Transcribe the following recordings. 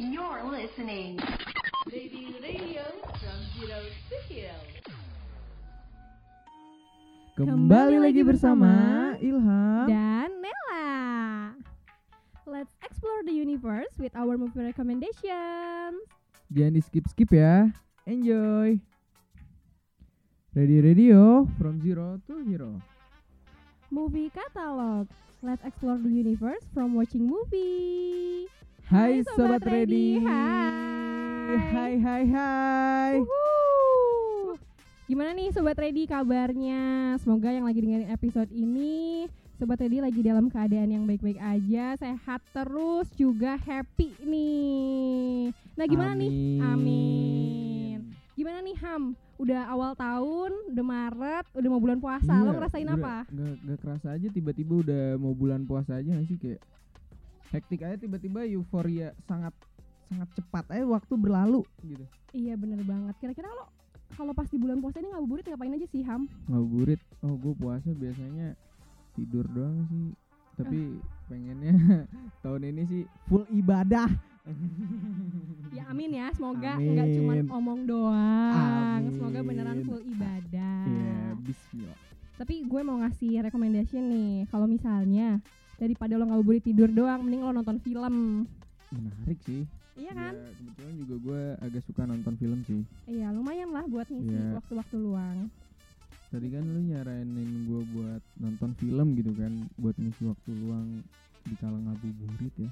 You're listening. Baby Radio from Zero to Hero. Kembali lagi bersama Ilham. dan Nela. Let's explore the universe with our movie recommendations. Jangan di skip skip ya. Enjoy. Ready radio from zero to hero. Movie catalog. Let's explore the universe from watching movie. Hai sobat, Sobat Ready. ready. Hai. Hai hai hai. Wuhu. Gimana nih Sobat Ready kabarnya? Semoga yang lagi dengerin episode ini Sobat Ready lagi dalam keadaan yang baik-baik aja Sehat terus juga happy nih Nah gimana nih? Amin. Gimana nih Ham? Udah awal tahun, udah Maret, udah mau bulan puasa Lo Iya, ngerasain udah apa? Gak, gak kerasa aja tiba-tiba udah mau bulan puasa aja gak sih kayak hektik aja tiba-tiba euforia sangat sangat cepat aja waktu berlalu gitu. Iya bener banget Kira-kira lo kalau pas di bulan puasa ini ngabuburit ngapain aja sih Ham? Ngabuburit. Oh, gue puasa biasanya tidur doang sih. Tapi Ah. pengennya tahun ini sih full ibadah. Ya amin ya, semoga Amin. nggak cuma omong doang. Amin. Semoga beneran full ibadah. Iya, bismillah. Tapi gue mau ngasih recommendation nih, kalau misalnya daripada lo ngabuburit tidur doang, mending lo nonton film. Menarik sih. Iya kan? Ya, kebetulan juga gue agak suka nonton film sih. Iya, lumayan lah buat ngisi Iya. waktu-waktu luang. Tadi kan lu nyaranin gue buat nonton film gitu kan, buat ngisi waktu luang di kala ngabuburit ya.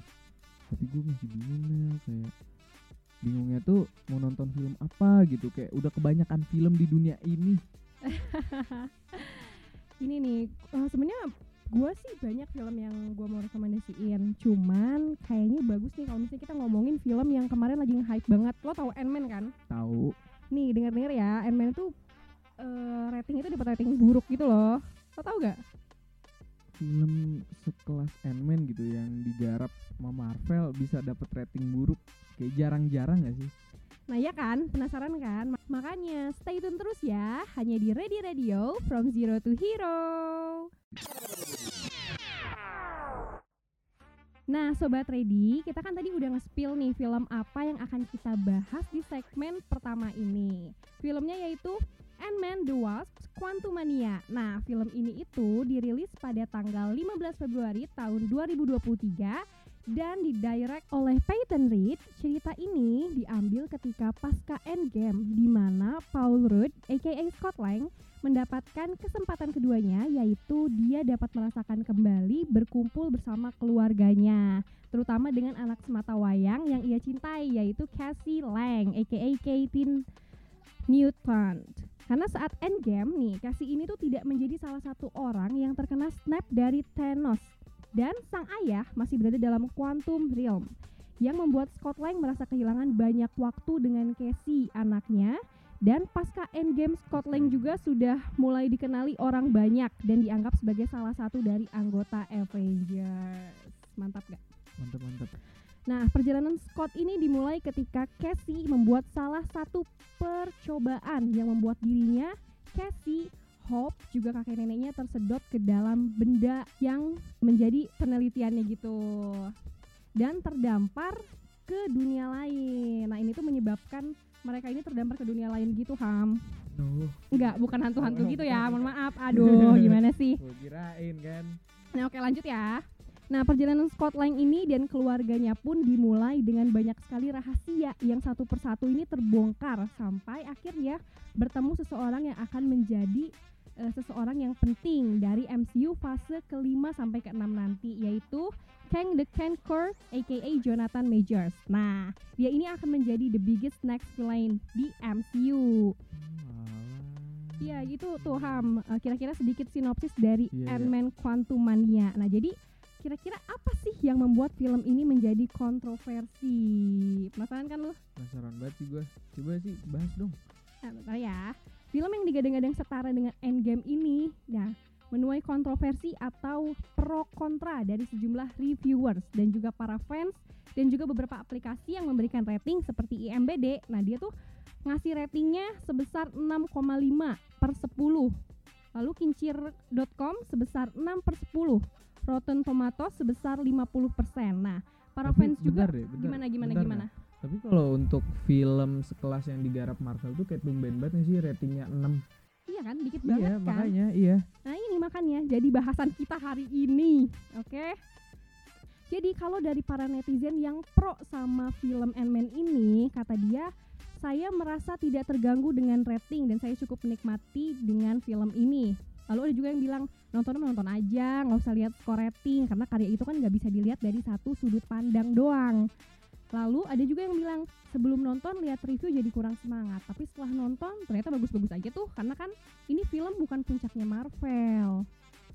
Tapi gue masih bingung Nel, kayak bingungnya tuh mau nonton film apa gitu kayak udah kebanyakan film di dunia ini. Ini nih, eh, sebenarnya gue sih banyak film yang gue mau rekomendasiin. Cuman kayaknya bagus nih kalau misalnya kita ngomongin film yang kemarin lagi hype banget. Lo tau Ant-Man kan? Tahu Nih denger-denger ya, Ant-Man tuh eh, rating itu dapat rating buruk gitu loh. Lo tau gak? film sekelas Ant-Man gitu yang digarap sama Marvel bisa dapet rating buruk kayak jarang-jarang gak sih? Nah ya kan, penasaran kan? Ma- Makanya stay tune terus ya, hanya di Ready Radio from Zero to Hero. Nah Sobat Ready, kita kan tadi udah nge-spill nih film apa yang akan kita bahas di segmen pertama ini. Filmnya yaitu Ant-Man The Wasp Quantumania. Nah film ini itu dirilis pada tanggal 15 Februari tahun 2023 dan didirect oleh Peyton Reed. Cerita ini diambil ketika pasca Endgame di mana Paul Rudd aka Scott Lang mendapatkan kesempatan keduanya yaitu dia dapat merasakan kembali berkumpul bersama keluarganya terutama dengan anak semata wayang yang ia cintai yaitu Cassie Lang aka Caitlin Newton. Karena saat Endgame nih, Cassie ini tuh tidak menjadi salah satu orang yang terkena snap dari Thanos dan sang ayah masih berada dalam Quantum Realm yang membuat Scott Lang merasa kehilangan banyak waktu dengan Cassie anaknya dan pasca Endgame Scott Lang juga sudah mulai dikenali orang banyak dan dianggap sebagai salah satu dari anggota Avengers. Mantap gak? Mantap-mantap. Nah, perjalanan Scott ini dimulai ketika Cassie membuat salah satu percobaan yang membuat dirinya, Cassie, Hope, juga kakek neneknya tersedot ke dalam benda yang menjadi penelitiannya gitu. Dan terdampar ke dunia lain. Nah, ini tuh menyebabkan mereka ini terdampar ke dunia lain gitu, Ham. Nuh, Enggak, bukan hantu-hantu gitu ya. Mohon maaf. Aduh, gimana sih? gue kirain kan. Nah oke lanjut ya. Nah perjalanan Scott Lang ini dan keluarganya pun dimulai dengan banyak sekali rahasia yang satu persatu ini terbongkar sampai akhirnya bertemu seseorang yang akan menjadi eh, seseorang yang penting dari MCU fase kelima sampai keenam nanti yaitu Kang the Conqueror aka Jonathan Majors. Nah dia ini akan menjadi the biggest next villain di MCU. Iya gitu tuh Ham. Eh, Kira-kira sedikit sinopsis dari Iya, iya. Ant-Man Quantumania. Nah jadi kira-kira apa sih yang membuat film ini menjadi kontroversi? Penasaran kan lu? Penasaran banget sih gue. Coba sih bahas dong. Nah, bentar ya. Film yang digadang-gadang setara dengan Endgame ini, nah menuai kontroversi atau pro kontra dari sejumlah reviewers dan juga para fans dan juga beberapa aplikasi yang memberikan rating seperti IMBD. Nah, dia tuh ngasih ratingnya sebesar 6,5 per 10. Lalu kincir.com sebesar 6 per 10. Rotten Tomatoes sebesar 50%. Nah, para Tapi fans juga deh, bentar, gimana gimana bentar, gimana? Nah. Tapi kalau untuk film sekelas yang digarap Marvel tuh kayak tumben banget sih ratingnya 6. Iya kan, dikit Iya, banget kan. makanya iya. Nah ini makanya jadi bahasan kita hari ini, oke? Jadi kalau dari para netizen yang pro sama film Ant-Man ini, kata dia, saya merasa tidak terganggu dengan rating dan saya cukup menikmati dengan film ini. Lalu ada juga yang bilang nonton nonton aja, nggak usah lihat skor rating karena karya itu kan nggak bisa dilihat dari satu sudut pandang doang. Lalu ada juga yang bilang sebelum nonton lihat review jadi kurang semangat, tapi setelah nonton ternyata bagus-bagus aja tuh karena kan ini film bukan puncaknya Marvel.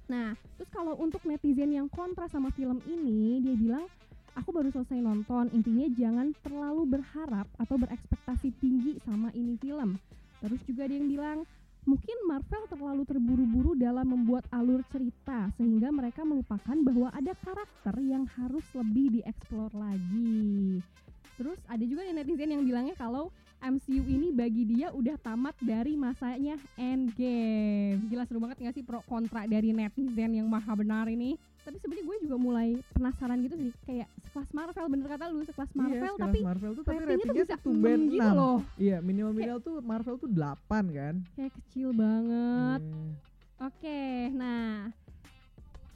Nah, terus kalau untuk netizen yang kontra sama film ini, dia bilang, aku baru selesai nonton, intinya jangan terlalu berharap atau berekspektasi tinggi sama ini film. Terus juga ada yang bilang, mungkin Marvel terlalu terburu-buru dalam membuat alur cerita, sehingga mereka melupakan bahwa ada karakter yang harus lebih dieksplor lagi. Terus ada juga netizen yang bilangnya kalau MCU ini bagi dia udah tamat dari masanya Endgame. Gila seru banget gak sih pro kontra dari netizen yang maha benar ini? Tapi sebenarnya gue juga mulai penasaran gitu sih, kayak sekelas Marvel bener kata lu sekelas iya, Marvel sekelas tapi Marvel tuh tapi ratingnya tuh bisa tuh tumben 6 gitu 6. loh. Iya, minimal-minimal tuh Marvel tuh 8 kan. Kayak kecil banget. Iya. Oke, nah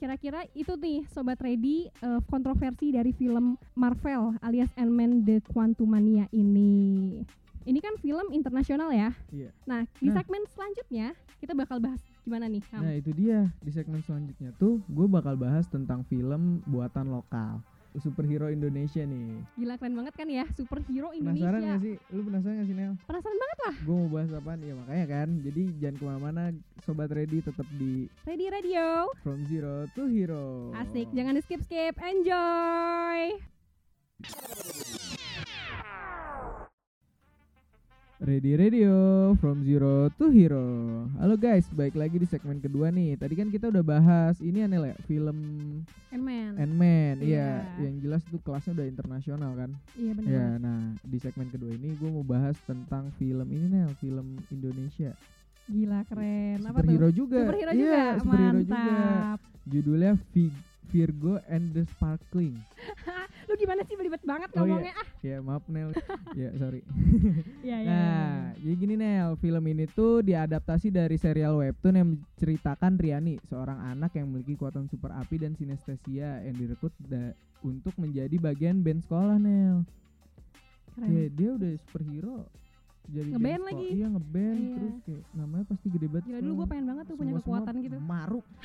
kira-kira itu nih sobat ready eh, kontroversi dari film Marvel alias Ant-Man The Quantumania ini. Ini kan film internasional ya. Iya. Nah, di Nah. segmen selanjutnya kita bakal bahas gimana nih, Ham? Nah, itu dia. Di segmen selanjutnya tuh gue bakal bahas tentang film buatan lokal. Superhero Indonesia nih. Gila keren banget kan ya, superhero Penasaran Indonesia. gak sih? Lu penasaran gak sih Nel? Penasaran banget lah. Gue mau bahas apaan? Ya makanya kan. Jadi jangan ke mana-mana. Sobat Ready tetap di Ready Radio. From Zero to Hero. Asik, jangan di skip-skip. Enjoy. Ready Radio From Zero to Hero. Halo guys, baik lagi di segmen kedua nih. Tadi kan kita udah bahas ini aneh ya, film Ant-Man. Ant-Man. Iya. Iya, yang jelas tuh kelasnya udah internasional kan. Iya benar. Ya, nah di segmen kedua ini gue mau bahas tentang film ini Nel, film Indonesia. Gila keren. Apa Superhero tuh? juga. Superhero Iya, juga. superhero juga. Mantap. Judulnya Vi- Virgo and the Sparkling. Lu gimana sih belibet banget Oh, iya. ngomongnya? Ah, Ya maaf Nel. ya sorry. iya iya. Nah, jadi gini Nel, film ini tuh diadaptasi dari serial webtoon yang menceritakan Riani, seorang anak yang memiliki kekuatan super api dan sinestesia yang direkrut untuk menjadi bagian band sekolah Nel. Keren. Ya, dia udah superhero. Jadi Ngeband lagi. Iya ngeband Iya. terus kayak namanya pasti gede banget. Gila dulu gue pengen banget tuh punya kekuatan gitu. Maruk.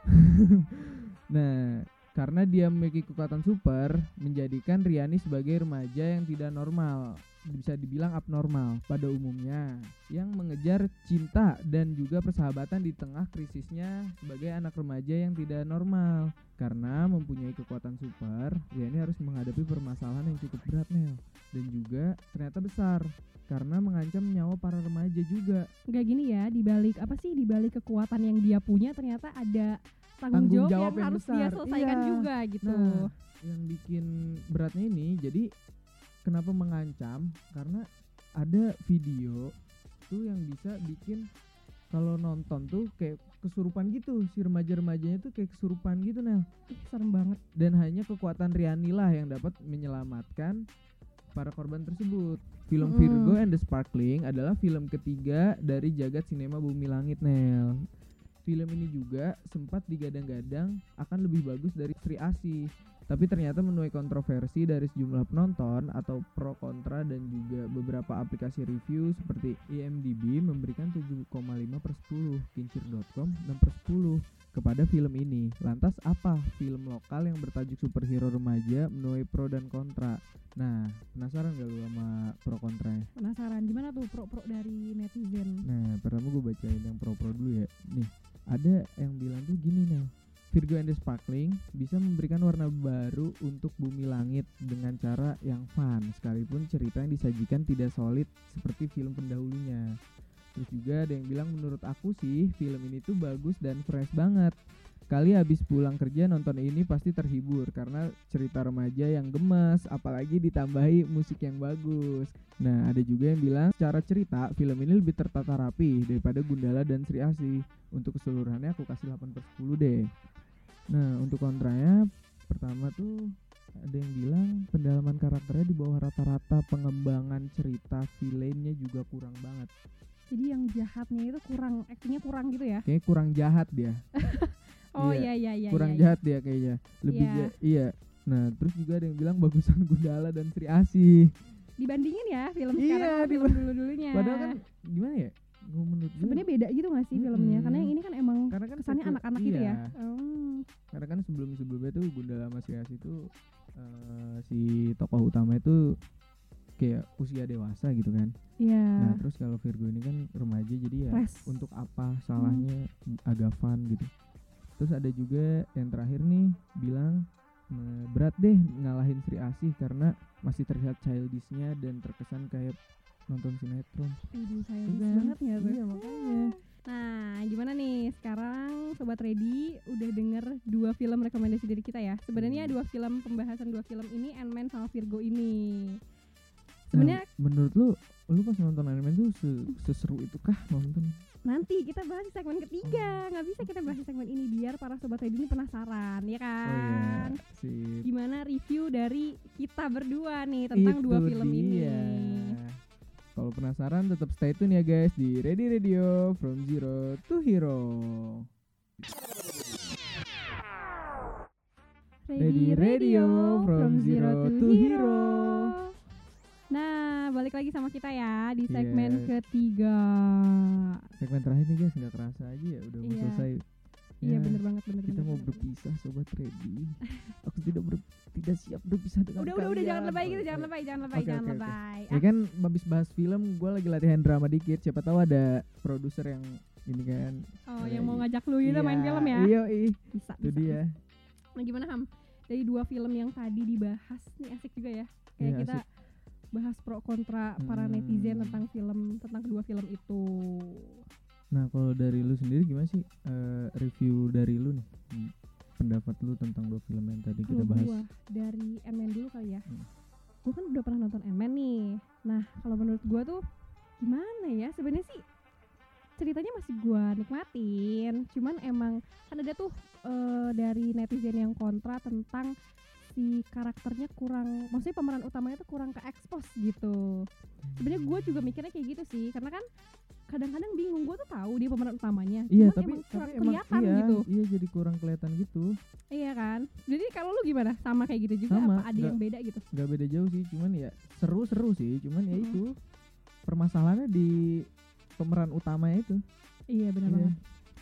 nah, karena dia memiliki kekuatan super, menjadikan Riani sebagai remaja yang tidak normal, bisa dibilang abnormal pada umumnya, yang mengejar cinta dan juga persahabatan di tengah krisisnya sebagai anak remaja yang tidak normal. Karena mempunyai kekuatan super, Riani harus menghadapi permasalahan yang cukup berat Nel dan juga ternyata besar karena mengancam nyawa para remaja juga. Enggak gini ya, dibalik apa sih dibalik kekuatan yang dia punya ternyata ada tanggung, Tanggung jawab, jawab yang, yang harus dia besar. selesaikan Iya. juga gitu. Nah, yang bikin beratnya ini jadi kenapa mengancam? Karena ada video tuh yang bisa bikin kalau nonton tuh kayak kesurupan gitu si remaja-remajanya tuh kayak kesurupan gitu Nel Ih, serem banget. dan hanya kekuatan Riani lah yang dapat menyelamatkan para korban tersebut. Film Mm-mm. Virgo and the Sparkling adalah film ketiga dari jagat sinema Bumi Langit Nel. Film ini juga sempat digadang-gadang akan lebih bagus dari Sri Asih, tapi ternyata menuai kontroversi dari sejumlah penonton atau pro kontra dan juga beberapa aplikasi review seperti IMDb memberikan 7,5 per 10, Kincir.com 6 per 10 kepada film ini. Lantas apa film lokal yang bertajuk superhero remaja menuai pro dan kontra? Nah, penasaran gak lu sama pro kontranya? Penasaran gimana tuh pro-pro dari netizen? Nah, pertama gue bacain yang pro-pro dulu ya. Nih, ada yang bilang tuh gini nih. Virgo and the Sparkling bisa memberikan warna baru untuk bumi langit dengan cara yang fun sekalipun cerita yang disajikan tidak solid seperti film pendahulunya. Terus juga ada yang bilang menurut aku sih film ini tuh bagus dan fresh banget. Kali habis pulang kerja nonton ini pasti terhibur karena cerita remaja yang gemes apalagi ditambahi musik yang bagus. Nah, ada juga yang bilang secara cerita film ini lebih tertata rapi daripada Gundala dan Sri Asih. Untuk keseluruhannya aku kasih 8 per 10 deh. Nah, untuk kontranya pertama tuh ada yang bilang pendalaman karakternya di bawah rata-rata pengembangan cerita villainnya juga kurang banget Jadi yang jahatnya itu kurang actingnya kurang gitu ya? kayaknya kurang jahat dia Oh Iya, iya iya iya. kurang iya, iya. jahat dia kayaknya lebih Iya. ja- iya nah terus juga ada yang bilang bagusan Gundala dan Sri Asih Dibandingin ya film Iya, sekarang sama film diba- dulu dulunya. padahal kan gimana ya sebenarnya beda gitu gak sih filmnya? Karena yang Mm-mm. ini kan emang karena kan kesannya anak-anak gitu ya. iya, Hmm. Karena kan sebelum sebelumnya tuh Gundala sama Sri Asih tuh eh, si tokoh utama itu kayak usia dewasa gitu kan Iya. Nah terus kalau Virgo ini kan remaja jadi ya Fresh. untuk apa salahnya agak fun gitu. Terus ada juga yang terakhir nih bilang "Eh, berat deh ngalahin Sri Asih karena masih terlihat childishnya dan terkesan kayak nonton sinetron. Aduh, sayang Iya kan? banget ya. Iya makanya. Nah, gimana nih sekarang Sobat Ready udah denger dari kita ya. Sebenarnya Hmm. dua film pembahasan dua film ini Ant-Man sama Virgo ini. Nah, Sebenarnya menurut lu lu pas nonton anime tuh se- seseru itu kah nonton? nanti kita bahas di segmen ketiga. Nggak bisa kita bahas di segmen ini biar para Sobat Ready ini penasaran, ya Oh kan? iya, sip. Gimana review dari kita berdua nih tentang dua Itu film ini. dia. Kalau penasaran tetap stay tune ya guys di Ready Radio from Zero to Hero. Ready Radio from zero to hero. Nah, balik lagi sama kita ya di segmen Yes. ketiga. Segmen terakhir nih guys nggak kerasa aja ya udah mau Iya. selesai. Iya Ya, bener banget bener Kita bener, mau bener. berpisah sobat Ready. Aku tidak ber, tidak siap berpisah dengan Udah udah udah jangan lebay gitu, jangan iya. lebay, jangan lebay, Oke, jangan oke. lebay. Ya kan habis bahas film, gue lagi latihan drama dikit. Siapa tahu ada produser yang ini kan. Oh, eh, yang mau ngajak lu gitu main iya, film ya? Iya, ih. Bisa, Itu bisa. dia. Nah, gimana Ham? Dari dua film yang tadi dibahas nih asik juga ya. Kayak Iya, kita bahas pro kontra para Hmm. netizen tentang film tentang kedua film itu. Nah, kalau dari lu sendiri gimana sih eh, review dari lu nih? Hmm, Pendapat lu tentang dua film yang tadi kita Kalau bahas? gua dari Ant-Man dulu kali ya. Hmm. Gua kan udah pernah nonton Ant-Man nih. Nah, kalau menurut gua tuh gimana ya? Sebenarnya sih ceritanya masih gua nikmatin. Cuman emang kan ada tuh eh, dari netizen yang kontra tentang si karakternya kurang maksudnya pemeran utamanya tuh kurang ke expose gitu. Sebenarnya gua juga mikirnya kayak gitu sih, karena kan kadang-kadang bingung gua tuh tahu dia pemeran utamanya. Iya, cuman tapi emang kurang tapi emang kelihatan iya, gitu. iya jadi kurang kelihatan gitu. Iya kan? Jadi kalau lu gimana? Sama kayak gitu juga Sama, apa ada nggak- yang beda gitu? Gak beda jauh sih, cuman ya seru-seru sih, cuman ya Mm-mm. itu permasalahannya di pemeran utamanya itu. Iya benar Iya. banget.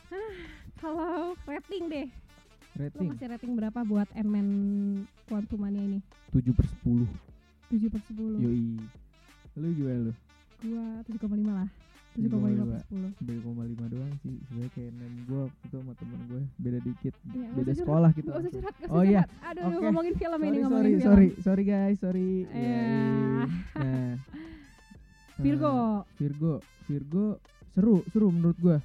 Ah, kalau rating deh, lu Rating? ngasih rating berapa buat Ant-Man Quantumania ini? 7 per 10 7 per 10 Yoi. Lu gimana lu? Gua 7,5 lah. 7,5 per 10 7,5 doang sih. Sebenarnya kayak gue waktu itu sama temen gue beda dikit. Iya, nggak beda curhat, sekolah kita Gak usah curhat, gak usah Oh iya. Aduh Oke. ngomongin film ini sorry ngomongin sorry film. sorry. Sorry guys. Sorry. Iya. Yoi. nah Virgo. Eh, Virgo Virgo seru seru menurut gue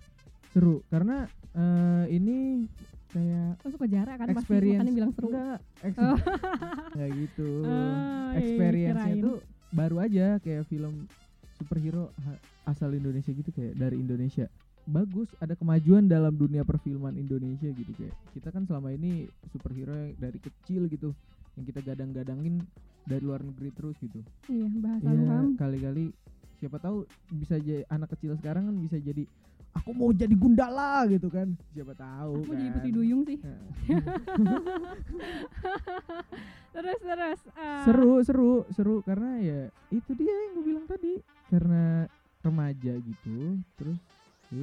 seru karena eh, ini kayak Lo suka jarak kan pasti experience makanya bilang seru. Enggak ex- Oh. enggak gitu. Oh, iya, experience-nya tuh baru aja kayak film superhero asal Indonesia gitu kayak dari Indonesia. Bagus ada kemajuan dalam dunia perfilman Indonesia gitu kayak kita kan selama ini superhero yang dari kecil gitu yang kita gadang-gadangin dari luar negeri terus gitu. Iya bahasa Iya, ham kali-kali siapa tahu bisa jadi anak kecil sekarang kan bisa jadi aku mau jadi gundala gitu kan. Siapa tahu Aku jadi kan. putri duyung sih. Nah, Terus terus eh, seru seru seru karena ya itu dia yang gue bilang tadi karena remaja gitu terus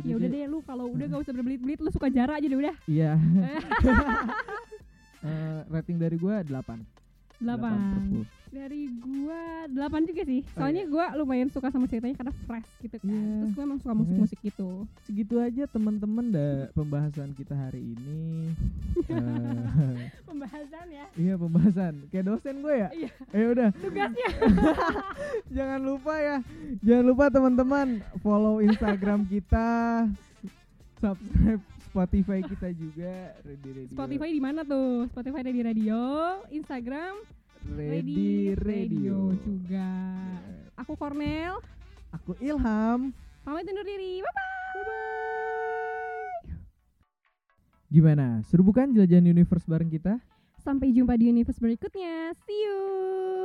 Ya udah deh lu kalau udah gak usah berbelit-belit Lu suka jarak aja deh udah. Iya. Eh, rating dari gue 8 8 Dari gua 8 juga sih. Oh, Soalnya gua lumayan suka sama ceritanya karena fresh gitu kan. Iya. Terus gua emang suka musik-musik gitu. Segitu aja teman-teman dah pembahasan kita hari ini. Eh, Pembahasan ya? iya pembahasan. Kayak dosen gue ya? Iya. eh udah. Tugasnya. Jangan lupa ya. Jangan lupa teman-teman follow Instagram kita subscribe Spotify kita juga Ready Radio. Spotify di mana tuh? Spotify ada di radio Instagram Ready Radio. Juga. Aku Cornel. Aku Ilham. Pamit undur diri. Bye-bye. Gimana? Seru bukan jelajahan universe bareng kita? Sampai jumpa di universe berikutnya. See you.